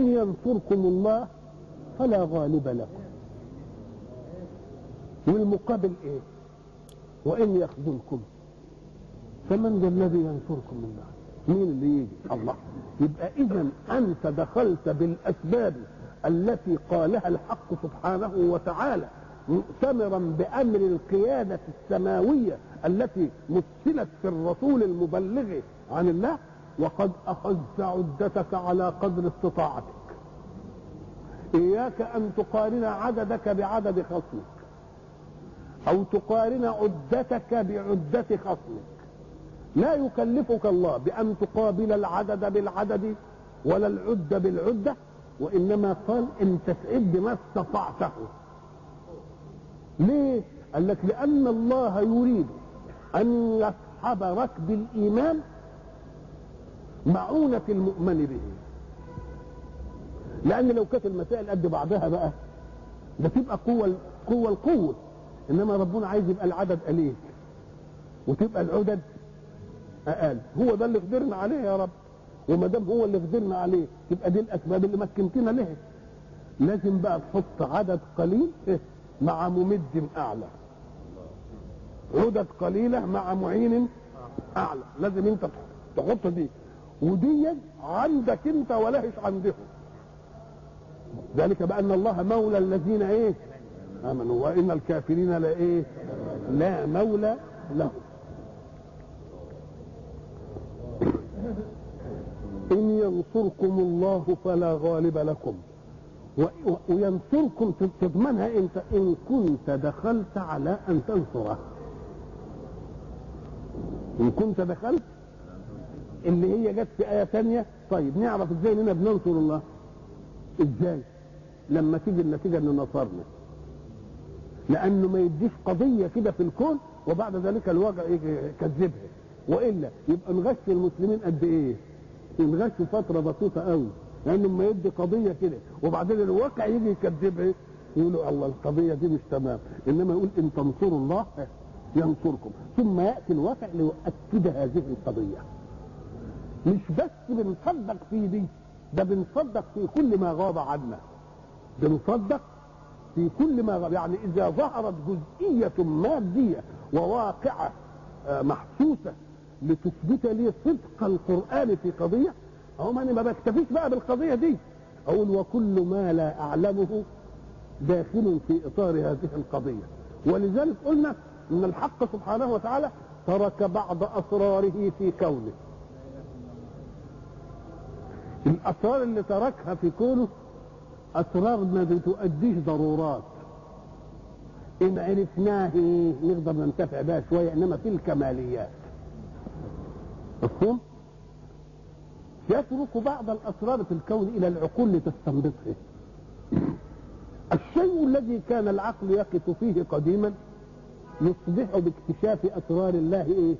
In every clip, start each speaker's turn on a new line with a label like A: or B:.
A: إن ينصركم الله فلا غالب لكم. والمقابل إيه؟ وإن يخذلكم فمن ذا الذي ينصركم من الله مين اللي يجي؟ الله. يبقى إذا أنت دخلت بالأسباب التي قالها الحق سبحانه وتعالى مؤتمرا بأمر القيادة السماوية التي مثلت في الرسول المبلغ عن الله وقد أخذت عدتك على قدر استطاعتك. إياك أن تقارن عددك بعدد خصمك. أو تقارن عدتك بعدة خصمك. لا يكلفك الله بأن تقابل العدد بالعدد ولا العدة بالعدة وإنما قال أن تسعد بما استطعته. ليه؟ قال لك لأن الله يريد أن يصحب ركب الإيمان معونة المؤمن به. لأن لو كانت المسائل قد بعضها بقى ده تبقى قوة قوة القوة. إنما ربنا عايز يبقى العدد قليل وتبقى العدد أقل. هو ده اللي قدرنا عليه يا رب. وما دام هو اللي قدرنا عليه تبقى دي الأسباب اللي مكنتنا لها لازم بقى تحط عدد قليل مع ممد أعلى. عدد قليلة مع معين أعلى. لازم أنت تحط دي. ودي عندك أنت ولهش عندهم ذلك بأن الله مولى الذين إيه؟ آمنوا. وإن الكافرين لا إيه؟ لا مولى لهم. إن ينصركم الله فلا غالب لكم. وينصركم تضمنها انت إن كنت دخلت على أن تنصره. إن كنت دخلت اللي هي جت في آية ثانية طيب نعرف إزاي إننا بننصر الله؟ إزاي؟ لما تيجي النتيجة ان نصرنا. لأنه ما يديش قضية كده في الكون وبعد ذلك الواقع يكذبها. وإلا يبقى نغش المسلمين قد إيه؟ نغش فترة بسيطة قوي لأنه لما يدي قضية كده. وبعدين الواقع يجي يكذبها يقولوا الله القضية دي مش تمام. إنما يقول إن تنصروا الله ينصركم. ثم يأتي الواقع ليؤكد هذه القضية. مش بس بنصدق في دي ده بنصدق في كل ما غاب عنا. بنصدق في كل ما غاب يعني إذا ظهرت جزئية مادية وواقعة محسوسة لتثبت لي صدق القرآن في قضية أهو ما أنا ما بكتفيش بقى بالقضية دي. أقول وكل ما لا أعلمه داخل في إطار هذه القضية. ولذلك قلنا إن الحق سبحانه وتعالى ترك بعض أسراره في كونه. الاسرار اللي تركها في كونه أسرار ما بتؤديش ضرورات. إن عرفناه نقدر ننتفع بها شوية إنما في الكماليات. مفهوم؟ يترك بعض الأسرار في الكون إلى العقول لتستنبطه. الشيء الذي كان العقل يقف فيه قديما يصبح باكتشاف أسرار الله إيه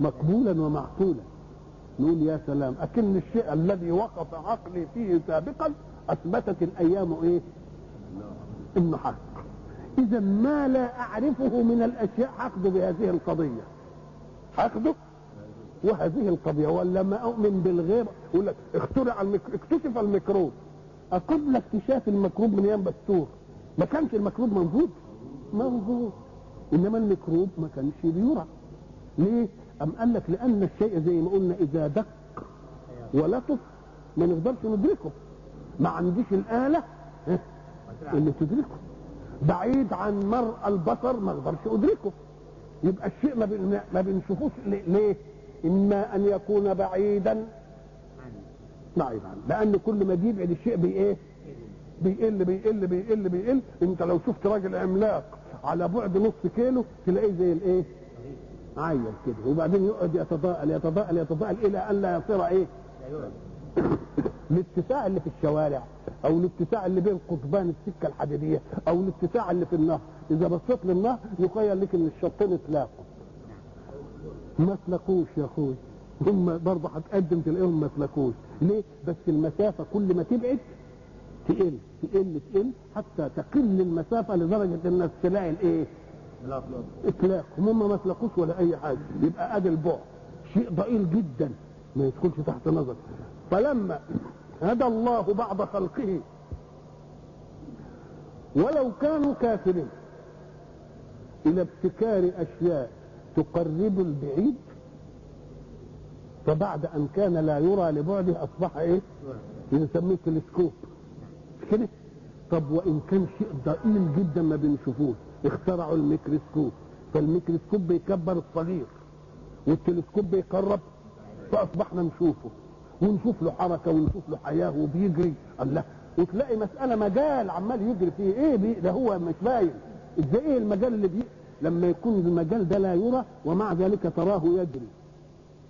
A: مقبولا ومعقولا. نقول يا سلام أكن الشيء الذي وقف عقلي فيه سابقا أثبتت الأيام إيه؟ إنه حق. اذا ما لا أعرفه من الأشياء اخذ بهذه القضية. اخذه وهذه القضية. ولا ما أؤمن بالغيب يقول لك اخترع الميكرو... اكتشف الميكروب. قبل اكتشاف الميكروب من أيام بستور. ما كانش الميكروب موجود. موجود. إنما الميكروب ما كانش بيرى ليه؟ أم قال لك لأن الشيء زي ما قلنا إذا دق ولطف ما نقدرش ندركه. ما عنديش الآلة اللي تدركه. بعيد عن مرء البصر ما أقدرش أدركه. يبقى الشيء ما. ما بنشوفوش ليه؟ إما أن يكون بعيدا. بعيد عنه لأن كل ما بيبعد الشيء بي إيه بيقل بيقل بيقل بيقل. أنت لو شفت راجل عملاق على بعد نص كيلو تلاقيه زي الإيه؟ عيل كده وبعدين يقعد يتضاءل يتضاءل يتضاءل إلى أن لا يصير إيه؟ الاتساع اللي في الشوارع أو الاتساع اللي بين قضبان السكة الحديدية أو الاتساع اللي في النهر. إذا بصيت للنهر يخيل لك إن الشطين اتلاقوا. ما تلاقوش يا أخوي. هم برضه هتقدم تلاقيهم ما تلاقوش ليه؟ بس المسافة كل ما تبعد تقل تقل تقل حتى تقل المسافة لدرجة إنك تلاقي الإيه؟ أطلاق. هم ما تلاقوش ولا أي حاجة. يبقى أدي البعد. شيء ضئيل جدا. ما يدخلش تحت نظر. فلما هدى الله بعد خلقه ولو كانوا كافرين إلى ابتكار أشياء تقرب البعيد فبعد أن كان لا يرى لبعده أصبح إيه؟ بنسميه تلسكوب. كده؟ طب وإن كان شيء ضئيل جدا ما بنشوفوش. اخترعوا الميكروسكوب. فالميكروسكوب بيكبر الصغير والتلسكوب بيقرب فأصبحنا نشوفه ونشوف له حركة ونشوف له حياة وبيجري. الله. وتلاقي مسألة مجال عمال يجري فيه. إيه بي؟ ده هو مش باين. إزاي إيه المجال اللي بي؟ لما يكون المجال ده لا يرى ومع ذلك تراه يجري.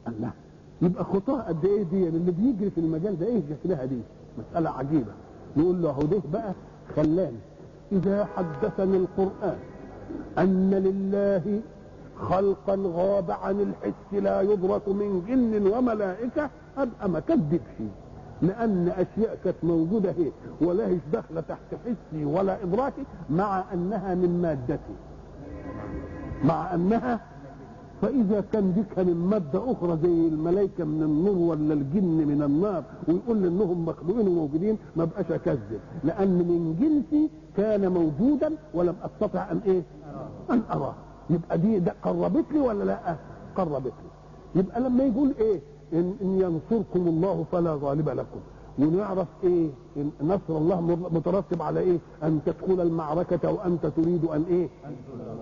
A: الله. يبقى خطاه قد إيه دي؟ اللي بيجري في المجال ده إيه شكلها دي؟ مسألة عجيبة. نقول له أهو ده بقى خلاني إذا حدثني القرآن أن لله خلقا غاب عن الحس لا يدرك من جن وملائكة ابقى ما كذبش لأن أشياء كانت موجودة هي ولا هيش داخلة تحت حسي ولا إدراكي مع أنها من مادتي مع أنها فإذا كان ديك من مادة أخرى زي الملائكة من النور ولا الجن من النار ويقول إنهم مخلوقين وموجودين ما بقاش أكذب. لأن من جنسي كان موجودا ولم أستطع أن إيه؟ أن أراه. يبقى دي ده قربت لي ولا لأ؟ قربت لي. يبقى لما يقول إيه؟ إن, إن ينصركم الله فلا غالب لكم. ونعرف إيه؟ إن نصر الله مترتب على إيه؟ أن تدخل المعركة وأنت تريد أن إيه؟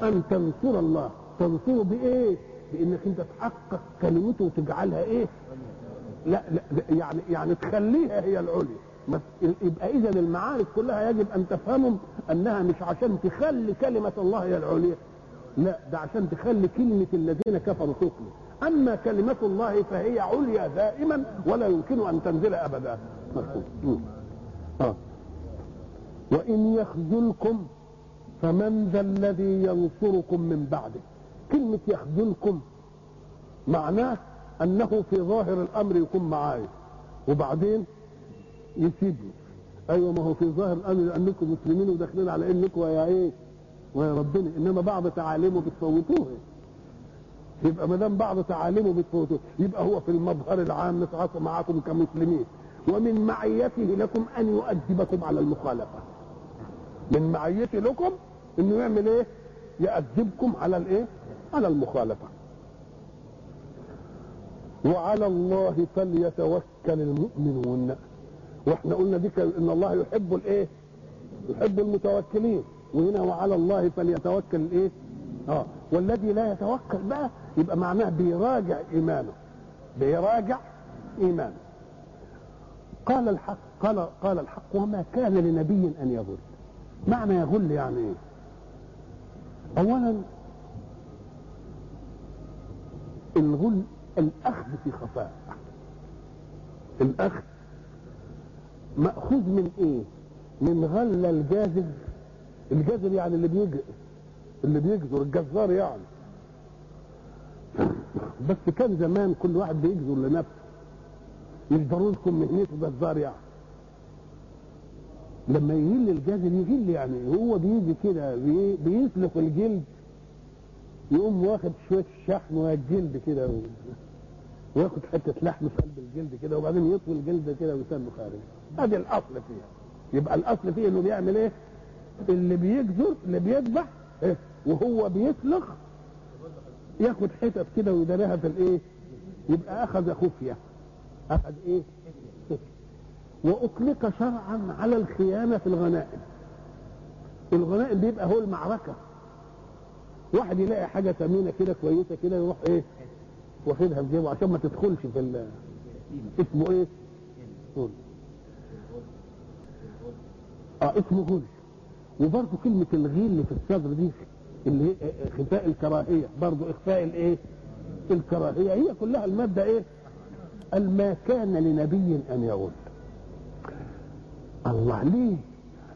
A: أن تنصر الله. تنصره بإيه؟ بانك انت تحقق كلمته وتجعلها إيه؟ لا, لا يعني يعني تخليها هي العليا. يبقى إذا المعارك كلها يجب أن تفهمهم أنها مش عشان تخلي كلمة الله هي العليا. لا ده عشان تخلي كلمة الذين كفروا تخلي أما كلمة الله فهي عليا دائما ولا يمكن أن تنزل أبدا. مفهوم. آه. وإن يخذلكم فمن ذا الذي ينصركم من بعده؟ كلمة يخذلكم معناه أنه في ظاهر الأمر يكون معايا وبعدين يسيبني. أيوة ما هو في ظاهر الأمر لأنكم مسلمين وداخلين على إنكم ويا إيه؟ ويا ربنا. إنما بعض تعاليمه بتفوتوه. يبقى ما دام بعض تعاليمه بتفوتوه يبقى هو في المظهر العام نتعاطى معكم كمسلمين. ومن معيته لكم أن يؤدبكم على المخالفة. من معيته لكم إنه يعمل إيه؟ يؤدبكم على الإيه؟ على المخالفة. وعلى الله فليتوكل المؤمنون. وإحنا قلنا دي إن الله يحب الإيه؟ يحب المتوكلين. وهنا وعلى الله فليتوكل الإيه؟ آه. والذي لا يتوكل بقى يبقى معناه بيراجع إيمانه. بيراجع إيمانه. قال الحق قال قال الحق وما كان لنبي أن يغل. معنى يغل يعني إيه؟ اولا الغل الأخذ في خفاء الأخذ مأخوذ من إيه؟ من غل الجازر. الجازر يعني اللي بيجزر اللي بيجزر الجزار يعني. بس كان زمان كل واحد بيجزر لنفسه. يجبروا لكم مهنته جزار يعني. لما يغل الجزر يغل يعني. هو بيجي كده بي بيسلخ الجلد. يقوم واخد شوية الشحم والجلد كده وياخد حتة لحم في قلب الجلد كده وبعدين يطوي الجلد كده ويسمه خارج. ادي الأصل فيها. يبقى الأصل فيه إنه بيعمل إيه؟ اللي بيجزر اللي بيذبح إيه؟ وهو بيسلخ ياخد حتت كده ويداريها في الإيه؟ يبقى أخذ خفية. أخذ إيه؟ وأطلق شرعا على الخيانة في الغنائم. الغنائم بيبقى هو المعركة. واحد يلاقي حاجة ثمينه كده كويسة كده يروح إيه واخدها في جيبه عشان ما تدخلش في ال اسمه إيه؟ غل آه اسمه غل وبرضه كلمة الغيل اللي في الصدر دي اللي هي خفاء الكراهية برضه إخفاء الإيه؟ الكراهية هي كلها المادة إيه؟ ما كان لنبي أن يغل الله ليه؟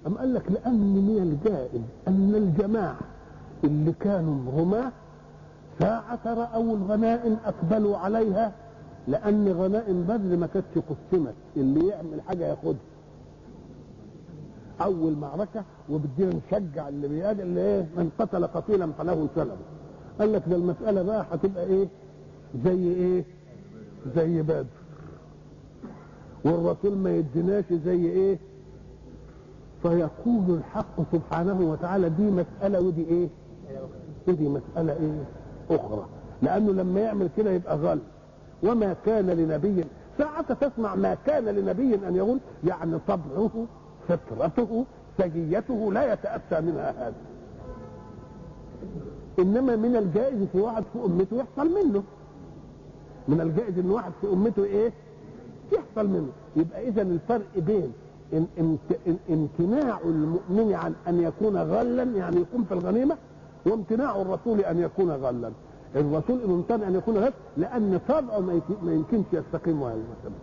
A: أم قال لك لأن من الجائز أن الجماعة اللي كانوا رماة ساعة رأوا الغنائم أقبلوا عليها لأن غنائم بدر ما كانتش قسمت. اللي يعمل حاجة ياخدها. أول معركة وبدينا نشجع اللي بيقال اللي إيه من قتل قتيلا فله سلم قال لك ده المسألة بقى هتبقى إيه؟ زي إيه؟ زي بدر. والرسول ما يديناش زي إيه؟ فيقول الحق سبحانه وتعالى دي مسألة ودي إيه؟ ودي مسألة إيه؟ أخرى. لأنه لما يعمل كده يبقى غل. وما كان لنبي ساعة تسمع ما كان لنبي أن يقول يعني طبعه فطرته سجيته لا يتأتى منها هذا. إنما من الجائز في واحد في أمته يحصل منه. من الجائز إن واحد في أمته إيه؟ يحصل منه. يبقى إذا الفرق بين إمتناع المؤمن عن أن يكون غلا يعني يكون في الغنيمة وامتناع الرسول أن يكون غلا. الرسول ممتنع أن يكون غلا لأن طبعه ما يمكنش يستقيم هذا المسألة.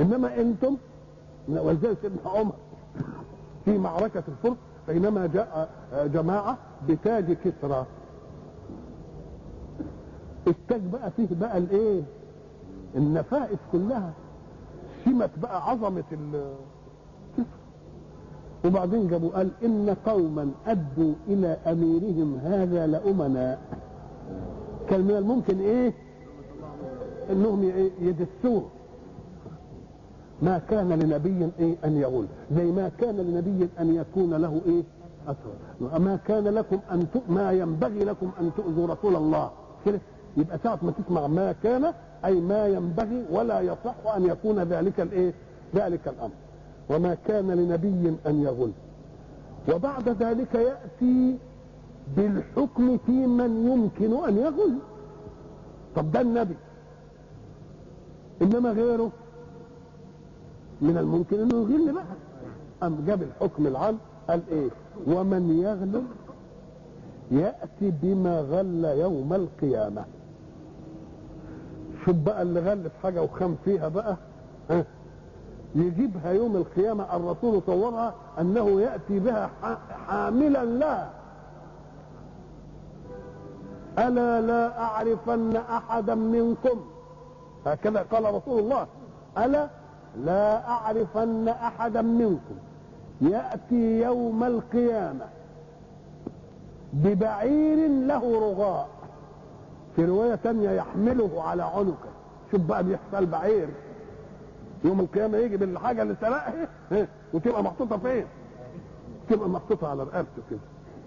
A: إنما أنتم ولذلك سيدنا عمر في معركة الفرس بينما جاء جماعة بتاج كسرى. التاج بقى فيه بقى الإيه؟ النفائس كلها. سمت بقى عظمة ال- كسرى وبعدين جابوا قال إن قوما أدوا إلى أميرهم هذا لامناء كان من الممكن إنهم ي- يدسوه. ما كان لنبي إيه أن يغل زي ما كان لنبي أن يكون له إيه؟ اثر ما كان لكم أن ت... ما ينبغي لكم أن تؤذوا رسول الله. كده يبقى ساعة ما تسمع. ما كان أي ما ينبغي ولا يصح أن يكون ذلك الإيه؟ ذلك الأمر. وما كان لنبي أن يغل وبعد ذلك يأتي بالحكم في من يمكن أن يغل طب ده النبي. إنما غيره من الممكن أنه يغل بقى. أم جاب الحكم العام؟ قال إيه؟ ومن يغل يأتي بما غل يوم القيامة. شوف بقى اللي غل في حاجة وخام فيها بقى. ها؟ يجيبها يوم القيامة الرسول صورها أنه يأتي بها حاملا لها ألا لا أعرفن أحدا منكم. هكذا قال رسول الله. ألا لا أعرفن أحدا منكم. يأتي يوم القيامة ببعير له رغاء. في رواية ثانية يحمله على عنقه. شوف بقى بيحصل بعير. يوم القيامة يجي بالحاجة اللي سرقها ها، وتبقى محطوطة فين؟ تبقى محطوطة على رقبته كده.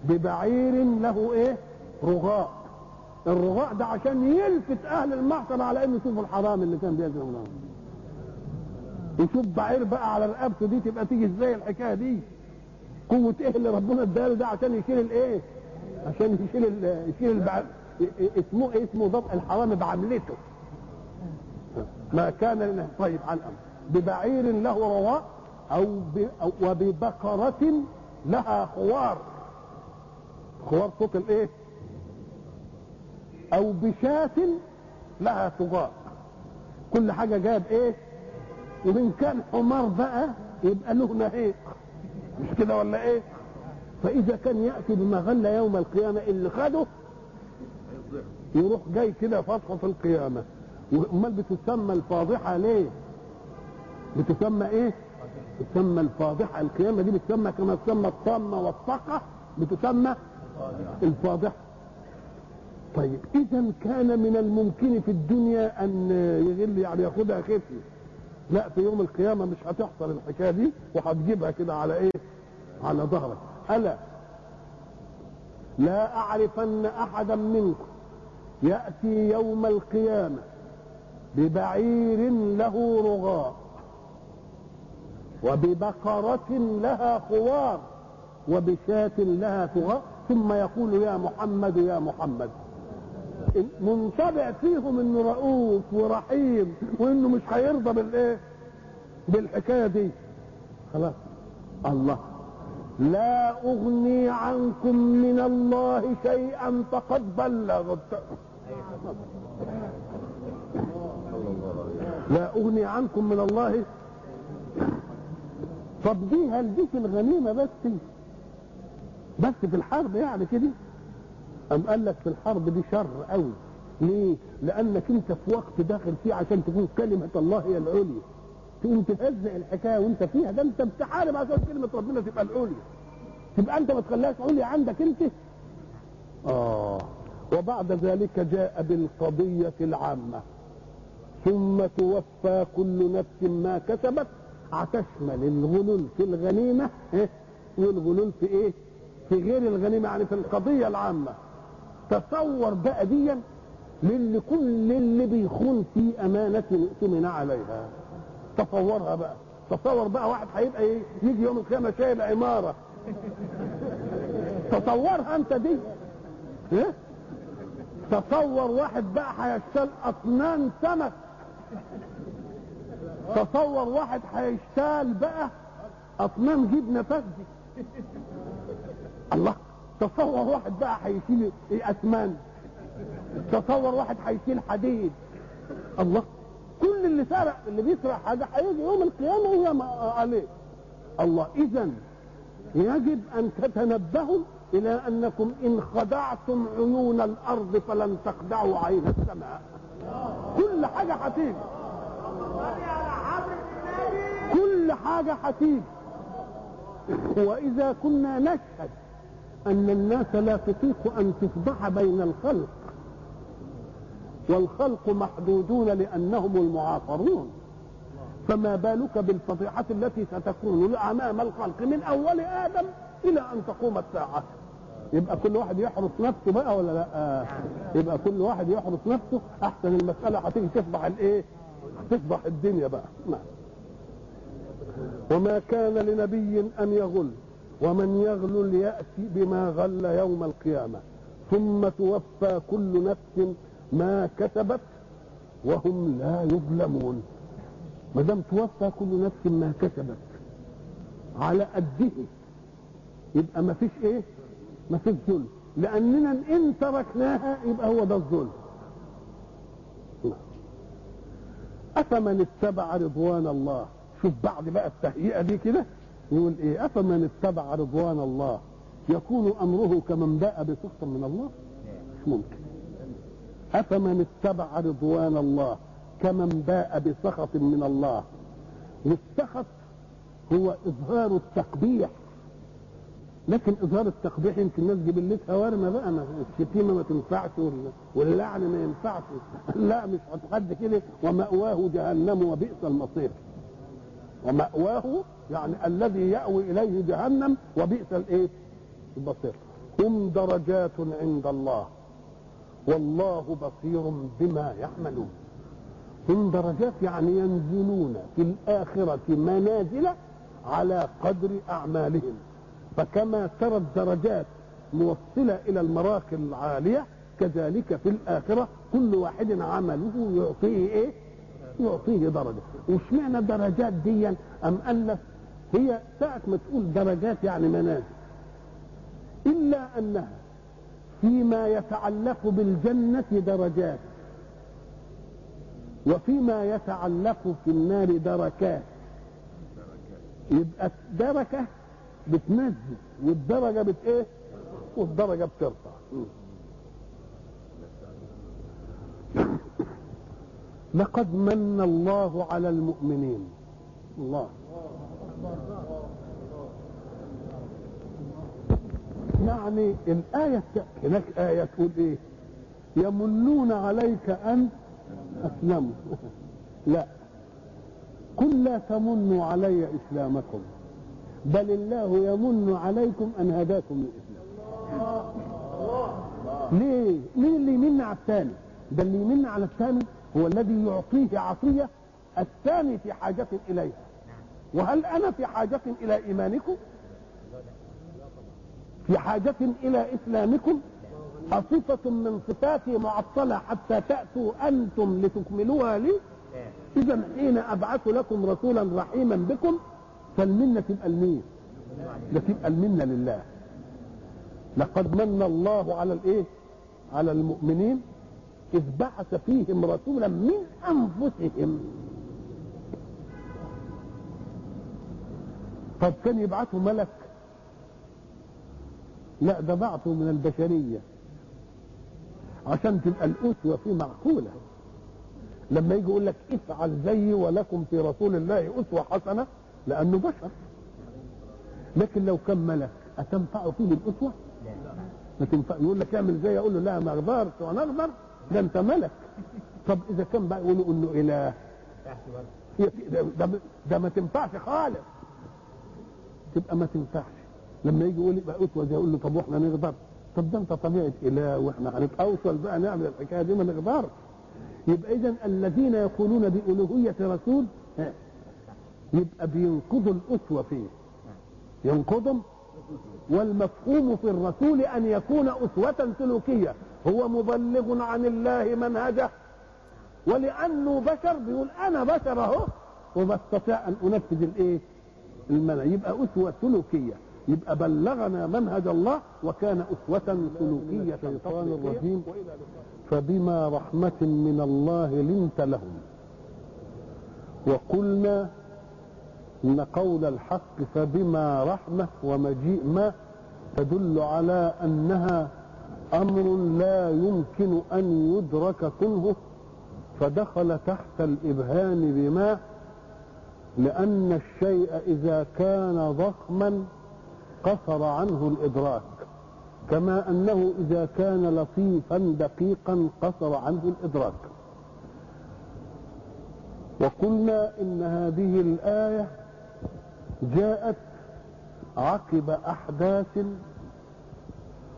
A: ببعير له إيه؟ رغاء. الرغاء ده عشان يلفت أهل المعصر على إنه يشوفوا الحرام اللي كان بيجري منهم يشوف بعير بقى على رقبته دي تبقى تيجي إزاي الحكاية دي؟ قوة إيه اللي ربنا اداله ده عشان يشيل الإيه؟ عشان يشيل يشيل البع... اسمه إيه؟ اسمه ضبط الحرام بعملته. ما كان لنا طيب عن الأمر. ببعير له رواء ب... أو وببقرة لها خوار. خوار صوت الإيه؟ أو بشاة لها طغاء كل حاجة جاب إيه؟ ومن كان حمار بقى يبقى له نهيق. مش كده ولا إيه؟ فإذا كان ياتي بما غل يوم القيامة اللي خده يروح جاي كده فتحه في القيامة. امال بتسمى الفاضحة ليه؟ بتسمى إيه؟ بتسمى الفاضحة. القيامة دي بتسمى كما تسمى الطامة والطاقة بتسمى الفاضحة. طيب إذا كان من الممكن في الدنيا أن يغل يعني ياخدها خفي لا في يوم القيامة مش هتحصل الحكاية دي وهتجيبها كده على إيه؟ على ظهرك. ألا لا أعرفن أحدا منكم يأتي يوم القيامة ببعير له رغاء. وببقرة لها خوار وبشاة لها ثغاء ثم يقول يا محمد يا محمد. منطبع فيهم إنه رؤوف ورحيم وإنه مش هيرضى بالإيه؟ بالحكاية دي. خلاص. الله. لا أغني عنكم من الله شيئا فقد بلغت لا أغني عنكم من الله طب دي هل دي في الغنيمة بس؟ بس في الحرب يعني كده؟ أم قال لك في الحرب دي شر قوي؟ ليه؟ لأنك أنت في وقت داخل فيه عشان تكون كلمة الله هي العليا. تقوم تهزق الحكاية وأنت فيها ده أنت بتحارب عشان كلمة ربنا تبقى العليا. تبقى أنت ما تخليهاش عليا عندك أنت؟ آه. وبعد ذلك جاء بالقضية العامة. ثم توفى كل نفس ما كسبت. هتشمل الغلول في الغنيمة إيه؟ والغلول في إيه؟ في غير الغنيمة يعني في القضية العامة. تصور بقى ديا للي كل اللي بيخون في أمانة اؤتمن عليها. تصورها بقى. تصور بقى واحد هيبقى إيه؟ يجي يوم القيامة شايل عمارة. تصورها أنت دي؟ إيه؟ تصور واحد بقى هيشتغل أطنان سمك. تصور واحد هيشتغل بقى أطنان جبنه فخدي الله تصور واحد بقى هيشيل اسمان تصور واحد هيشيل حديد. الله كل اللي سرق اللي بيسرق حاجة هيجي يوم القيامة هي عليه. الله اذا يجب أن تتنبهوا إلى أنكم إن خدعتم عيون الأرض فلن تخدعوا عين السماء. كل حاجة هتيجي. كل حاجة هتيجي وإذا كنا نشهد أن الناس لا تطيق أن تفضح بين الخلق والخلق محدودون لأنهم المعاصرون فما بالك بالفضيحة التي ستكون أمام الخلق من أول آدم إلى أن تقوم الساعة؟ يبقى كل واحد يحرس نفسه بقى ولا لأ؟ يبقى كل واحد يحرس نفسه. أحسن المسألة هتيجي تفضح الإيه؟ تفضح الدنيا بقى. نعم. وما كان لنبي أن يغل ومن يغل يأتي بما غل يوم القيامة. ثم توفى كل نفس ما كسبت وهم لا يظلمون. ما دام توفى كل نفس ما كسبت على قده يبقى ما فيش إيه؟ ما فيش ظلم. لأننا إن تركناها يبقى هو ده الظلم. أفمن اتبع رضوان الله؟ شوف بعد بقى التهيئة دي كده يقول إيه أفمن اتبع رضوان الله؟ يكون أمره كمن باء بسخط من الله؟ مش ممكن. أفمن اتبع رضوان الله كمن باء بسخط من الله؟ والسخط هو إظهار التقبيح. لكن إظهار التقبيح يمكن الناس جيب لك هوارمه بقى ما الشتيمه ما تنفعش واللعن ما ينفعش. لا مش هتحد كده ومأواه جهنم وبئس المصير. ومأواه يعني الذي يأوي إليه جهنم وبئس الإيه؟ المصير هم درجات عند الله والله بصير بما يعملون هم درجات يعني ينزلون في الآخرة منازل على قدر أعمالهم فكما ترى الدرجات موصلة إلى المراقي العالية كذلك في الآخرة كل واحد عمله يعطيه إيه؟ يعطيه درجة. واشمعنى درجات دي أم ألف؟ هي ساعة ما تقول درجات يعني منازل إلا أنها فيما يتعلق بالجنة درجات. وفيما يتعلق في النار دركات. يبقى الدركة بتنزل والدرجة بت إيه؟ والدرجة بترفع. لقد من الله على المؤمنين. الله. يعني الآية هناك آية تقول إيه؟ يمنون عليك أن أسلموا. لا. قل لا تمنوا علي إسلامكم. بل الله يمن عليكم أن هداكم للإسلام. ليه؟ مين اللي يمن على الثاني؟ ده اللي يمن على الثاني هو الذي يعطيه عطية الثاني في حاجة إليها وهل أنا في حاجة إلى إيمانكم؟ في حاجة إلى إسلامكم أصفة من صفاتي معطلة حتى تأتوا أنتم لتكملوها لي إذا حين أبعث لكم رسولا رحيما بكم فالمنة تبقى لمين؟ ده تبقى المنة لله لقد من الله على الإيه؟ على المؤمنين إذ بعث فيهم رسولا من أنفسهم. طب كان يبعثه ملك؟ لا ده بعثه من البشرية. عشان تبقى الأسوة فيه معقولة. لما يجي يقول لك افعل زيي ولكم في رسول الله أسوة حسنة لأنه بشر. لكن لو كان ملك أتنفع فيه الأسوة؟ ما تنفع يقول لك اعمل زي أقول له لا ما أقدرش وأنا أقدر. ده انت ملك. طب إذا كان بقى يقولوا إنه إله. ده, ما تنفعش خالص. تبقى ما تنفعش. لما يجي يقول يبقى زي يقول له طب وإحنا نغدر؟ طب ده أنت طبيعة إله وإحنا هنتوصل بقى نعمل الحكاية دي ما نقدرش يبقى اذا الذين يقولون بألوهية رسول يبقى بينقضوا الأسوة فيه. ينقضهم. والمفهوم في الرسول أن يكون أسوة سلوكية. هو مبلغ عن الله منهجه. ولأنه بشر بيقول أنا بشر أهو. وبستطيع أن أنفذ الإيه؟ المنهج. يبقى أسوة سلوكية. يبقى بلغنا منهج الله وكان أسوة سلوكية الشيطان الرجيم. فبما رحمة من الله لنت لهم. وقلنا إن قول الحق فبما رحمة ومجيء ما تدل على أنها أمر لا يمكن أن يدرك كنهه فدخل تحت الإبهام بما لأن الشيء إذا كان ضخما قصر عنه الإدراك كما أنه إذا كان لطيفا دقيقا قصر عنه الإدراك. وقلنا إن هذه الآية جاءت عقب أحداث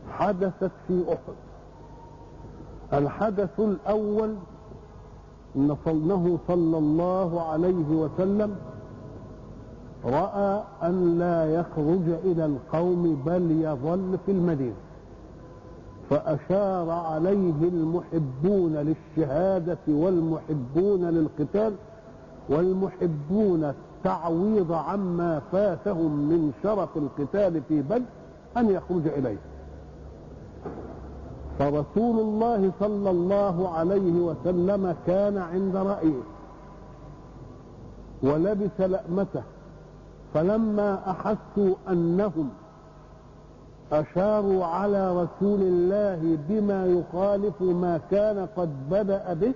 A: حدثت في أحد. الحدث ان صلنه صلى الله عليه وسلم رأى أن لا يخرج إلى القوم بل يظل في المدينة. فأشار عليه المحبون للشهادة والمحبون للقتال والمحبون التعويض عما فاتهم من شرف القتال في بدر أن يخرج إليه. فرسول الله صلى الله عليه وسلم كان عند رأيه ولبس لأمته فلما أحسوا أنهم أشاروا على رسول الله بما يخالف ما كان قد بدأ به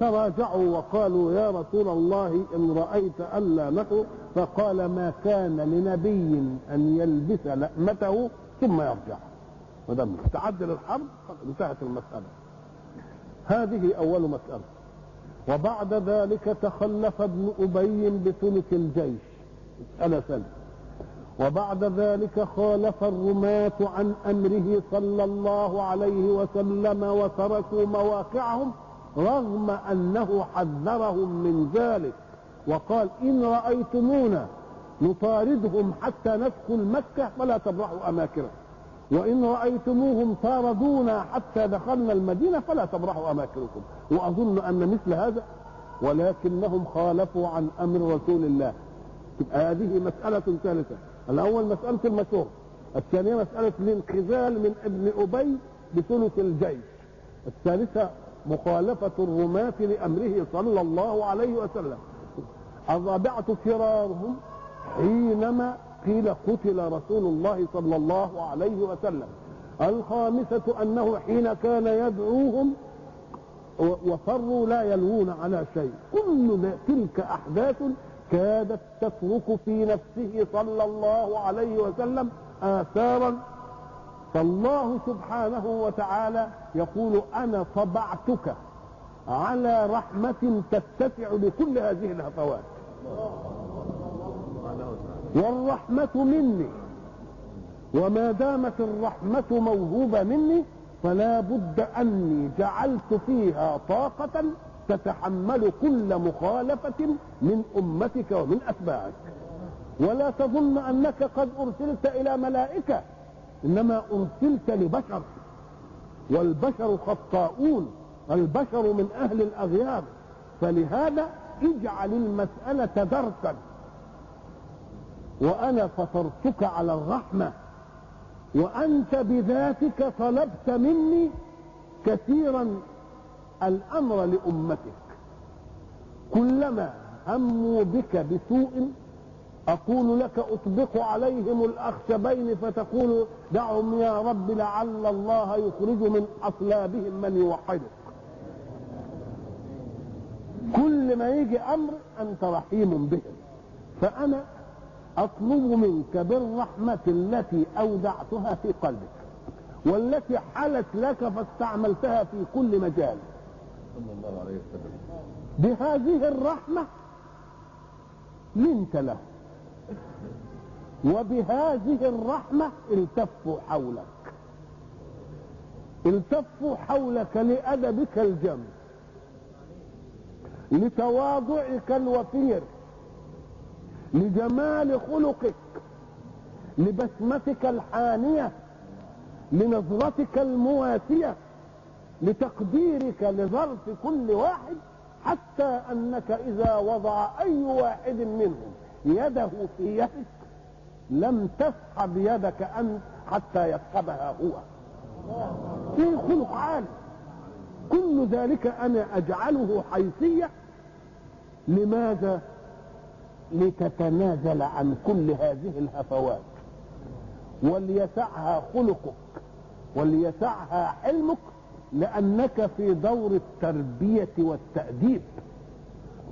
A: تراجعوا وقالوا يا رسول الله إن رأيت ألا نخرج فقال ما كان لنبي أن يلبس لأمته ثم يرجع. ودم تعدل الحرب انتهت المسألة. هذه أول مسألة. وبعد ذلك تخلف ابن أبي بثلث الجيش. مسألة ثانية وبعد ذلك خالف الرماة عن أمره صلى الله عليه وسلم وتركوا مواقعهم رغم أنه حذرهم من ذلك. وقال إن رأيتمونا نطاردهم حتى ندخل مكة فلا تبرحوا أماكنهم. وإن رأيتموهم طاردونا حتى دخلنا المدينة فلا تبرحوا أماكنكم. وأظن أن مثل هذا ولكنهم خالفوا عن أمر رسول الله. هذه مسألة ثالثة. الأول مسألة المشهور الثانية مسألة الانخذال من ابن أبي بثلث الجيش. الثالثة مخالفة الرماة لأمره صلى الله عليه وسلم. الرابعة فرارهم حينما قيل قتل رسول الله صلى الله عليه وسلم. الخامسة أنه حين كان يدعوهم وفروا لا يلوون على شيء. كل تلك أحداث كادت تترك في نفسه صلى الله عليه وسلم آثارا. فالله سبحانه وتعالى يقول أنا طبعتك على رحمة تتسع لكل هذه الهفوات. والرحمة مني. وما دامت الرحمة موهوبة مني فلا بد أني جعلت فيها طاقة تتحمل كل مخالفة من أمتك ومن أتباعك. ولا تظن أنك قد أرسلت إلى ملائكة إنما أرسلت لبشر. والبشر خطاؤون البشر من أهل الأغيار. فلهذا اجعل المسألة درسا. وأنا فطرتك على الرحمة وأنت بذاتك طلبت مني كثيرا الأمر لأمتك. كلما هموا بك بسوء أقول لك أطبق عليهم الأخشبين فتقول دعهم يا رب لعل الله يخرج من أصلابهم من يوحدك. كل ما يجي أمر أنت رحيم بهم. فأنا أطلب منك بالرحمة التي أودعتها في قلبك والتي حلت لك فاستعملتها في كل مجال.
B: صلى الله عليه وسلم.
A: بهذه الرحمة لنت له. وبهذه الرحمة التفوا حولك. التفوا حولك لأدبك الجم. لتواضعك الوفير. لجمال خلقك لبسمتك الحانية لنظرتك المواسية لتقديرك لظرف كل واحد حتى أنك إذا وضع أي واحد منهم يده في يدك لم تسحب يدك أنت حتى يسحبها هو. في خلق عالي كل ذلك أنا أجعله حيثية. لماذا؟ لتتنازل عن كل هذه الهفوات. وليسعها خلقك وليسعها حلمك لأنك في دور التربية والتأديب.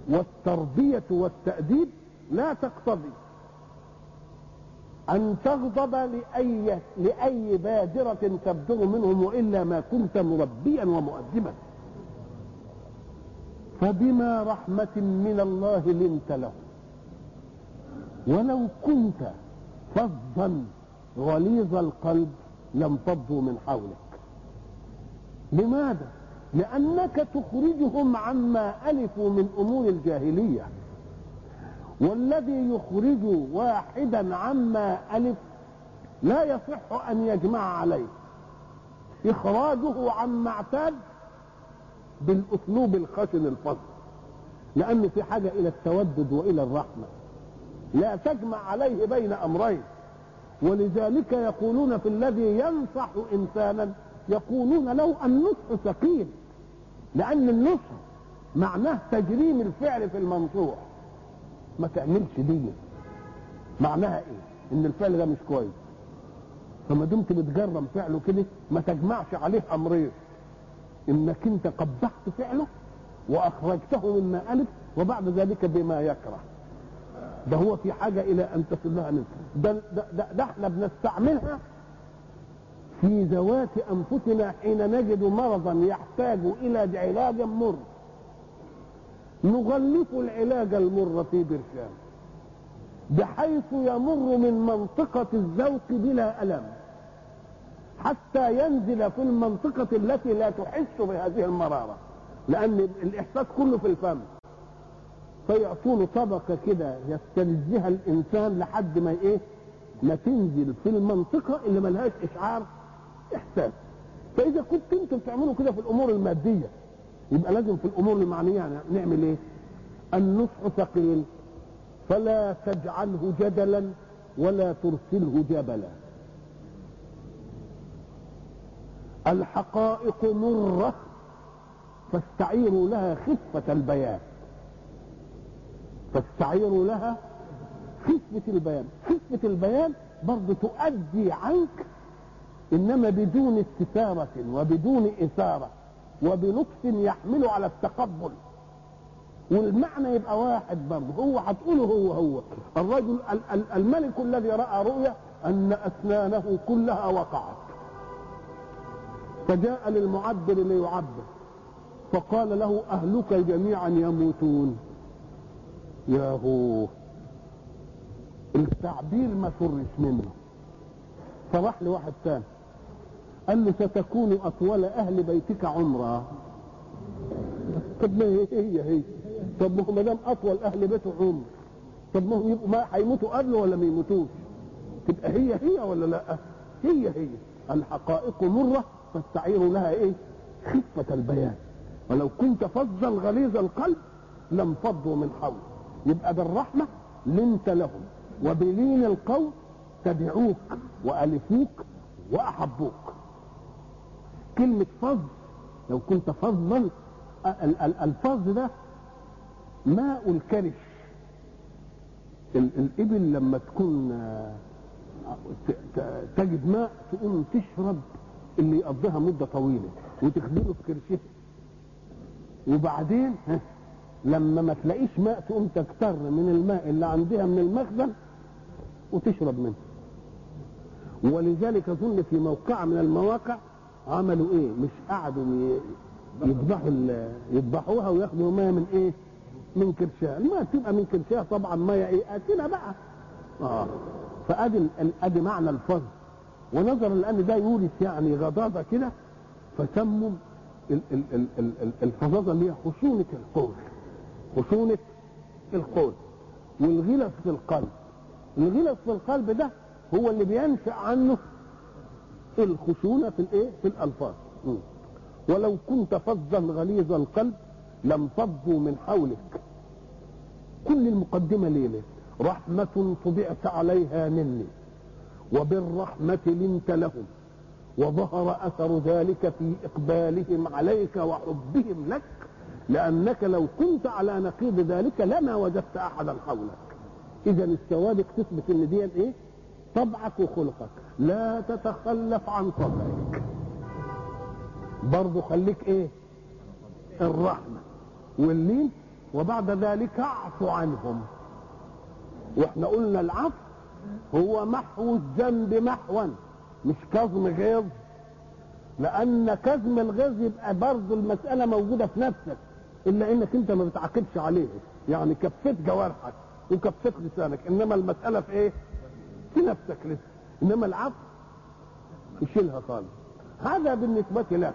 A: والتربية والتأديب لا تقتضي أن تغضب لأي لأي بادرة تبدر منهم وإلا ما كنت مربيا ومؤدبا. فبما رحمة من الله لنت له ولو كنت فظا غليظ القلب لانفضوا من حولك. لماذا؟ لأنك تخرجهم عما ألفوا من أمور الجاهلية. والذي يخرج واحدا عما ألف لا يصح أن يجمع عليه. إخراجه عما اعتاد بالأسلوب الخشن الفصل لأنه في حاجة إلى التودد وإلى الرحمة. لا تجمع عليه بين أمرين. ولذلك يقولون في الذي ينصح إنسانا يقولون له النصح ثقيل لأن النصح معناه تجريم الفعل في المنصوح. ما تعملش دي. معناها إيه؟ إن الفعل ده مش كويس. فما دمت بتجرم فعله كده ما تجمعش عليه أمرين. إنك أنت قبحت فعله وأخرجته مما ألف وبعد ذلك بما يكره. ده هو في حاجة إلى أن تصل لها ده, ده, ده, ده إحنا بنستعملها في ذوات أنفسنا حين نجد مرضا يحتاج إلى علاج مر. نغلف العلاج المر في برشام بحيث يمر من منطقة الذوق بلا ألم حتى ينزل في المنطقة التي لا تحس بهذه المرارة لأن الإحساس كله في الفم. فيعطونه طبقة كده يستلذها الإنسان لحد ما إيه؟ ما تنزل في المنطقة اللي ملهاش إشعار إحساس. فإذا كنت أنتم بتعملوا كده في الأمور المادية يبقى لازم في الأمور المعنية نعمل إيه؟ النصح ثقيل. فلا تجعله جدلا ولا ترسله جبلا. الحقائق مرة فاستعيروا لها خفة البيان. فاستعيروا لها خفه البيان. خفه البيان برضه تؤدي عنك إنما بدون استثارة وبدون إثارة وبلطف يحمل على التقبل. والمعنى يبقى واحد برضه هو هتقوله هو هو. الرجل الملك الذي رأى رؤيا أن أسنانه كلها وقعت. فجاء للمعبر ليعبر فقال له أهلك جميعا يموتون. يا هو التعبير ما سرش منه. فراح لواحد ثاني قال له ستكون أطول أهل بيتك عمرا. طب ما هي هي هي. طب ما هو ما دام أطول أهل بيته عمر طب ما هو يبقوا ما هيموتوا قبله ولا ما يموتوش؟ تبقى هي هي ولا لا؟ هي هي. الحقائق مرة فاستعيروا لها إيه؟ خفة البيان. ولو كنت فظا غليظ القلب لم فضوا من حول يبقى بالرحمة لنت لهم وبلين القول تبعوك وألفوك وأحبوك. كلمة فظ لو كنت فظا الفظ ده ماء الكرش. الإبل لما تكون تجد ماء تقوم تشرب اللي يقضيها مدة طويلة وتخدمه في كرشها. وبعدين لما ما تلاقيش ماء تقوم تكتر من الماء اللي عندها من المخزن وتشرب منه ولذلك أظن في موقع من المواقع عملوا إيه مش قعدوا يذبحوا يذبحوها وياخدوا ميه من إيه؟ من كرشها، الميه تبقى من كرشها طبعا ميه إيه؟ قاتله بقى. آه فأدي أدي معنى الفضل ونظرا لأن ده يورث يعني غضاضة كده فسموا ال- ال- ال- ال- ال- الفظاظه اللي هي خشونه القول. خشونة القول والغلف في القلب. الغلف في القلب ده هو اللي بينشأ عنه الخشونة في الإيه؟ في الألفاظ. م. ولو كنت فظا غليظ القلب لم فضوا من حولك كل المقدمة ليلة رحمة طبعت عليها مني وبالرحمة لنت لهم وظهر أثر ذلك في إقبالهم عليك وحبهم لك لأنك لو كنت على نقيض ذلك لما وجدت أحدا حولك. إذا السوابق تثبت إن دي إيه؟ طبعك وخلقك. لا تتخلف عن طبعك. برضه خليك إيه؟ الرحمة. واللين؟ وبعد ذلك اعفو عنهم. وإحنا قلنا العفو هو محو الذنب محوا مش كظم غيظ. لأن كظم الغيظ يبقى برضه المسألة موجودة في نفسك. إلا إنك أنت ما بتعاقبش عليه. يعني كفيت جوارحك وكفيت لسانك. إنما المسألة في إيه؟ في نفسك لسه. إنما العفو يشيلها خالص. هذا بالنسبة لك.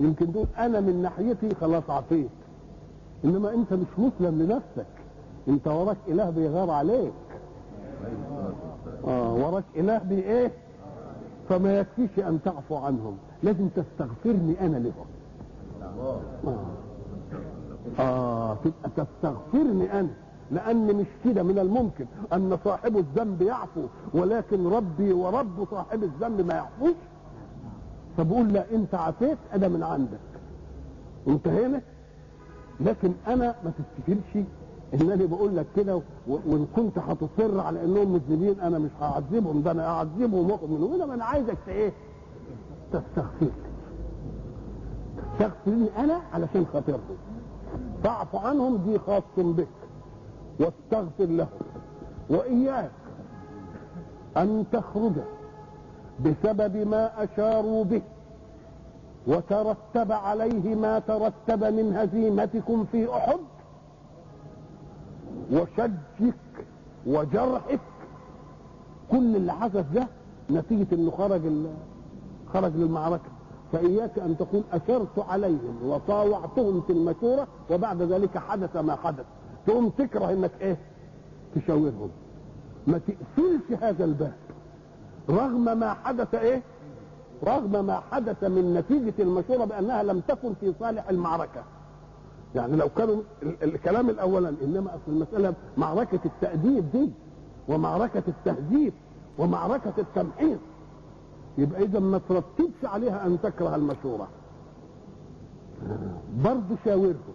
A: يمكن تقول أنا من ناحيتي خلاص عفيت إنما أنت مش مسلم لنفسك. أنت وراك إله بيغار عليك. آه وراك إله بي إيه فما يكفيش أن تعفو عنهم. لازم تستغفرني أنا لهم. آه. تبقى تستغفرني أنا لأن مش كده من الممكن أن صاحب الذنب يعفو ولكن ربي ورب صاحب الذنب ما يعفوش. فبقول لا أنت عفيت أنا من عندك. انتهينا؟ لكن أنا ما تفتكرش انني بقول لك كده وإن كنت هتصر على إنهم مذنبين أنا مش هعذبهم ده أنا أعذبهم واخد منهم انما أنا عايزك إيه؟ تستغفر تستغفرني أنا علشان خاطرهم. فاعف عنهم دي خاص بك واستغفر لهم وإياك أن تخرج بسبب ما أشاروا به وترتب عليه ما ترتب من هزيمتكم في أحد وشجك وجرحك كل اللي حدث ده نتيجة إنه خرج خرج للمعركة. فإياك أن تقول اشرت عليهم وطاوعتهم في المشوره وبعد ذلك حدث ما حدث. تقوم تكره إنك إيه؟ تشاورهم ما تقفلش هذا الباب. رغم ما حدث إيه؟ رغم ما حدث من نتيجة المشورة بأنها لم تكن في صالح المعركة. يعني لو كانوا ال- الكلام الأولا إنما أصل المسألة معركة التأديب دي ومعركة التهذيب ومعركة التمحيص. يبقى إذا ما ترتبش عليها أن تكره المشورة. برضه شاورهم.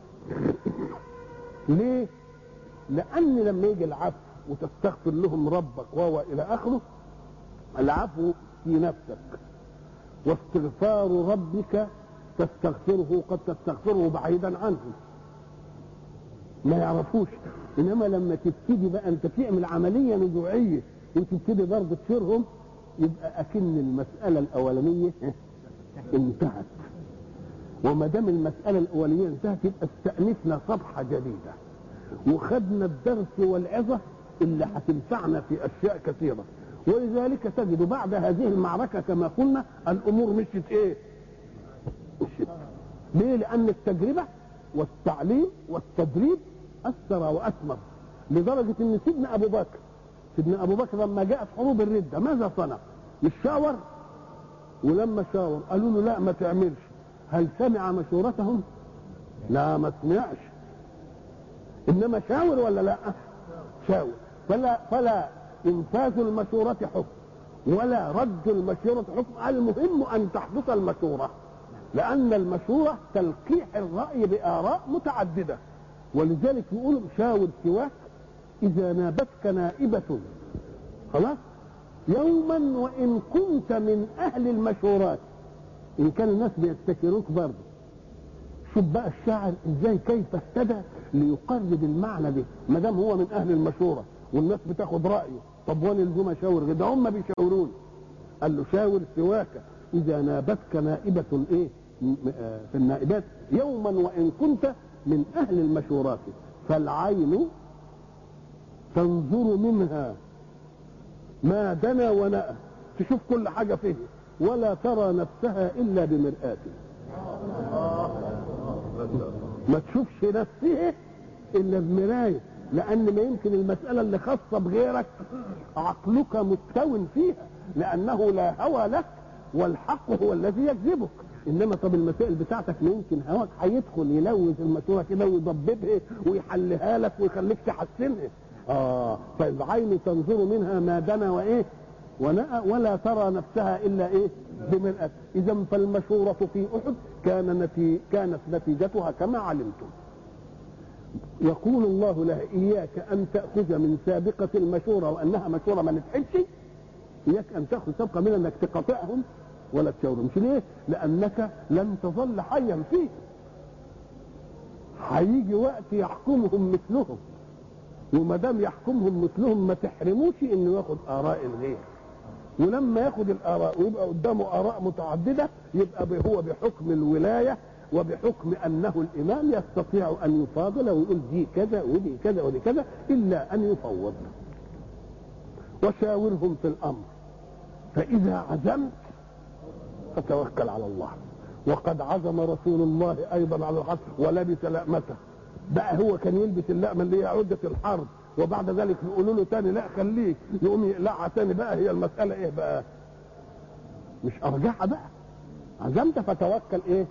A: ليه؟ لأن لما يجي العفو وتستغفر لهم ربك وهو إلى آخره العفو في نفسك. واستغفار ربك تستغفره قد تستغفره بعيدا عنه. ما يعرفوش. إنما لما تبتدي بقى أنت تعمل عملية نزوعية وتبتدي برضه تشيرهم يبقى أكن المسألة الأولانية انتهت. وما دام المسألة الأولانية انتهت يبقى استأنفنا صفحة جديدة. وخدنا الدرس والعظة اللي هتنفعنا في أشياء كثيرة. ولذلك تجد بعد هذه المعركة كما قلنا الأمور مشيت إيه؟ مشيت. ليه؟ لأن التجربة والتعليم والتدريب أثر وأثمر. لدرجة إن سيدنا أبو بكر سيدنا أبو بكر لما جاءت حروب الردة ماذا صنع؟ مش شاور ولما شاور قالوا له لا ما تعملش هل سمع مشورتهم؟ لا ما سمعش إنما شاور ولا لا؟ شاور فلا فلا إنفاذ المشورة حكم ولا رد المشورة حكم المهم أن تحدث المشورة لأن المشورة تلقيح الرأي بآراء متعددة ولذلك يقولوا شاور سواك إذا نابتك نائبة. خلاص؟ يوما وإن كنت من أهل المشورات. إن كان الناس بيستكروك برضه. شوف بقى الشاعر إزاي كيف اهتدى ليقرب المعنى ده. ما دام هو من أهل المشورة والناس بتاخد رأيه. طب وأنا لزوم اشاور ده؟ هم بيشاورون. قال له شاور سواك. إذا نابتك نائبة إيه؟ في النائبات. يوما وإن كنت من أهل المشورات. فالعين تنظر منها ما دنا ونأى تشوف كل حاجة فيه ولا ترى نفسها إلا بمرآة. ما تشوفش نفسها إلا بمراية لأن ما يمكن المسألة اللي خاصة بغيرك عقلك مستو فيها لأنه لا هوى لك والحق هو الذي يكذبك. إنما طب المسائل بتاعتك ممكن هواك هيدخل يلوث المشوره كده ويضببها ويحلها لك ويخليك تحسنها. آه فالعين تنظر منها ما دنا وإيه ونأى ولا ترى نفسها إلا إيه بمرأة إذا فالمشورة في أحد كان نتي كانت نتيجتها كما علمتم. يقول الله لها إياك أن تأخذ من سابقة المشورة وأنها مشورة ما نتحلش إياك أن تأخذ سابقة من أنك تقاطعهم ولا تشاورهم ليه؟ لأنك لن تظل حيا فيه هيجي وقت يحكمهم مثلهم. وما دام يحكمهم مثلهم ما تحرموش إنه ياخد آراء الغير. ولما ياخد الآراء ويبقى قدامه آراء متعددة يبقى هو بحكم الولاية وبحكم أنه الإمام يستطيع أن يفاضل ويقول دي كذا ودي كذا ودي كذا إلا أن يفوض. وشاورهم في الأمر. فإذا عزمت فتوكل على الله. وقد عزم رسول الله أيضا على الحرب ولبس لأمته بقى هو كان يلبس اللقمة اللي هي عده الحرب وبعد ذلك يقولوا له تاني لا خليك يقوم يقلعها تاني بقى هي المسألة إيه بقى؟ مش ارجعها بقى. عزمت فتوكل إيه؟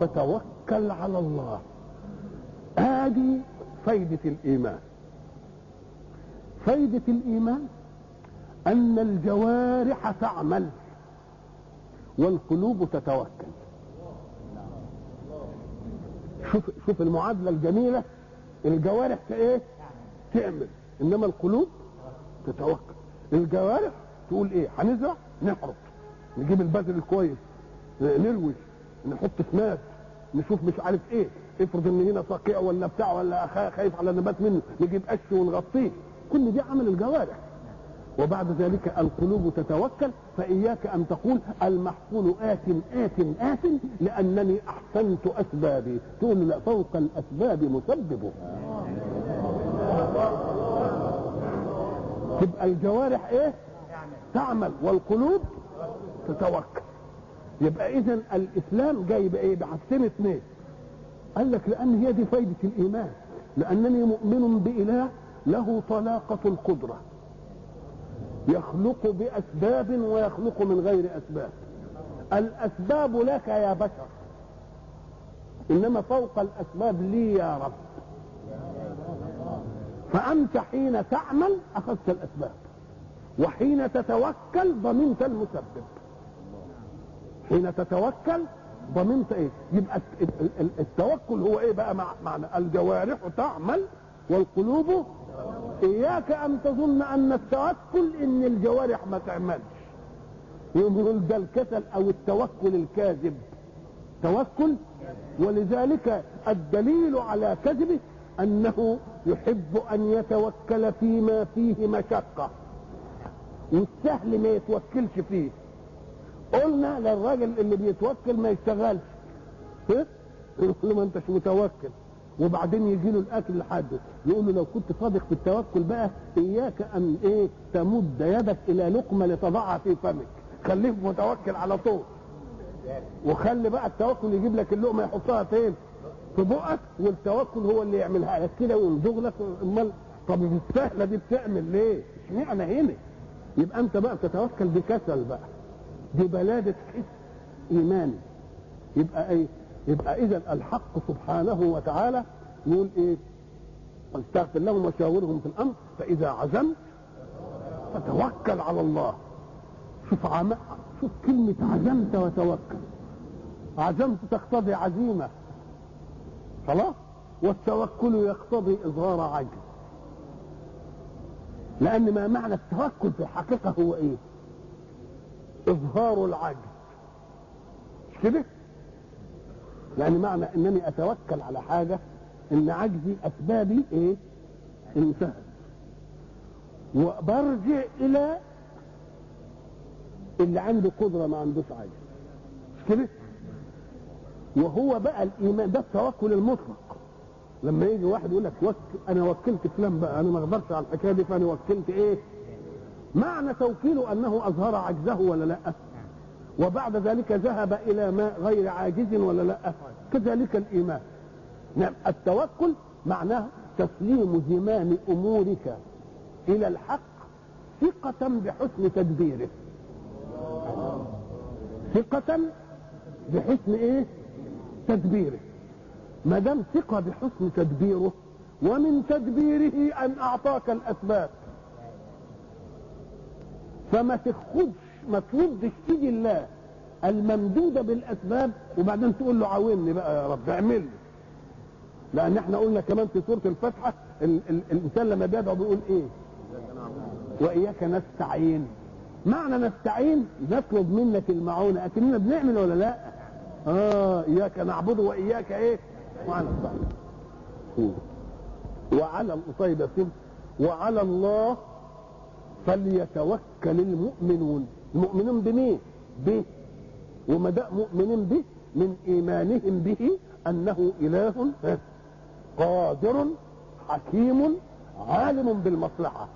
A: فتوكل على الله. آدي فايدة الإيمان. فايدة الإيمان أن الجوارح تعمل والقلوب تتوكل. شوف شوف المعادلة الجميلة الجوارح إيه تعمل. إنما القلوب تتوكل الجوارح تقول إيه؟ هنزرع؟ نحرط نجيب البذر الكويس. نروي نحط سماد. نشوف مش عارف إيه. افرض إن هنا صقيع ولا بتاع ولا خايف على نبات منه. نجيب قش ونغطيه. كل دي عمل الجوارح. وبعد ذلك القلوب تتوكل فإياك أن تقول المحصول آت آت آت لأنني أحسنت أسبابي. تقول لا فوق الأسباب مسببه تبقى الجوارح إيه؟ تعمل والقلوب تتوكل. يبقى إذا الإسلام جاي بإيه؟ بحسين اثنين قال لك لأن هي دي فايدة الإيمان. لأنني مؤمن بإله له طلاقة القدرة. يخلق بأسباب ويخلق من غير أسباب. الأسباب لك يا بشر. إنما فوق الأسباب لي يا رب. فأنت حين تعمل أخذت الأسباب. وحين تتوكل ضمنت المسبب. حين تتوكل ضمنت إيه؟ يبقى التوكل هو إيه بقى؟ معنى الجوارح تعمل والقلوب إياك أن تظن أن التوكل إن الجوارح ما تعملش. يقول ده الكسل أو التوكل الكاذب. توكل؟ ولذلك الدليل على كذبه أنه يحب أن يتوكل فيما فيه مشقة. والسهل ما يتوكلش فيه. قلنا للراجل اللي بيتوكل ما يشتغلش. يقول له ما أنتش متوكل. وبعدين يجي له الأكل لحده يقول له لو كنت صادق في التوكل بقى إياك أن إيه تمد يدك إلى لقمة لتضعها في فمك. خليك متوكل على طول. وخلي بقى التوكل يجيب لك اللقمة يحطها فين؟ في بقك والتوكل هو اللي يعملها لك كده ويمضغ لك. أمال طب السهلة دي بتعمل ليه؟ اشمعنى هنا؟ يبقى أنت بقى بتتوكل بكسل بقى. دي بلادة حس ايماني يبقى إيه؟ يبقى اذا الحق سبحانه وتعالى يقول إيه؟ واستغفر لهم وشاورهم في الأمر فإذا عزمت فتوكل على الله. شوف عم... شوف كلمة عزمت وتوكل. عزمت تقتضي عزيمة. خلاص؟ والتوكل يقتضي إظهار عجز لأن ما معنى التوكل في الحقيقة هو إيه؟ إظهار العجز مش كده؟ يعني معنى إنني أتوكل على حاجة إن عجزي أسبابي إيه؟ انتهت وبرجع إلى اللي عنده قدرة ما عندوش عجز مش كده؟ وهو بقى الإيمان ده التوكل المطلق. لما يجي واحد يقول لك وك... أنا وكلت فلان بقى أنا ما أقدرش على الحكاية دي فأنا وكلت إيه؟ معنى توكيله أنه أظهر عجزه ولا لأ؟ وبعد ذلك ذهب إلى ما غير عاجز ولا لا كذلك الإيمان. نعم التوكل معناه تسليم زمام أمورك إلى الحق ثقة بحسن تدبيره. ثقة بحسن إيه؟ تدبيره. ما دام ثقة بحسن تدبيره ومن تدبيره أن أعطاك الأسباب. فما تاخدش ما تردش ايد الله الممدودة بالأسباب وبعدين تقول له عاوني بقى يا رب اعمل لي. لأن إحنا قلنا كمان في سورة الفاتحة ال- ال- الإنسان لما بيدعو بيقول إيه؟ وإياك نستعين. معنى نستعين نطلب منك المعونة. أكننا بنعمل ولا لا؟ آه إياك نعبد وإياك إيه؟ وعلى الصالح وعلى طيب وعلى الله فليتوكل المؤمنون. المؤمنون بمين؟ به وما دام مؤمنين به من إيمانهم به أنه إله قادر حكيم عالم بالمصلحة.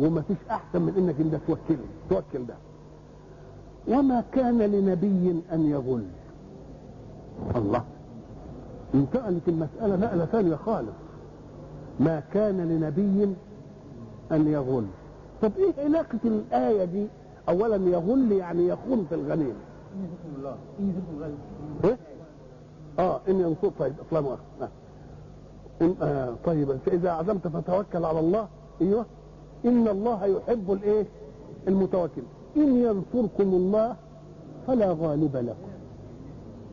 A: وما فيش أحسن من إنك أنت توكل توكل ده. وما كان لنبي أن يغل الله. انتقلت المسألة نقلة ثانية خالص. ما كان لنبي أن يغل طب إيه علاقة الآية دي؟ أولا يغل يعني يخون في الغنيمة. إيه؟ آه ان ينصر طيب آه. إن آه طيب فإذا عزمت فتوكل على الله. أيوه. إن الله يحب الإيه؟ المتوكل. إن ينصركم الله فلا غالب لكم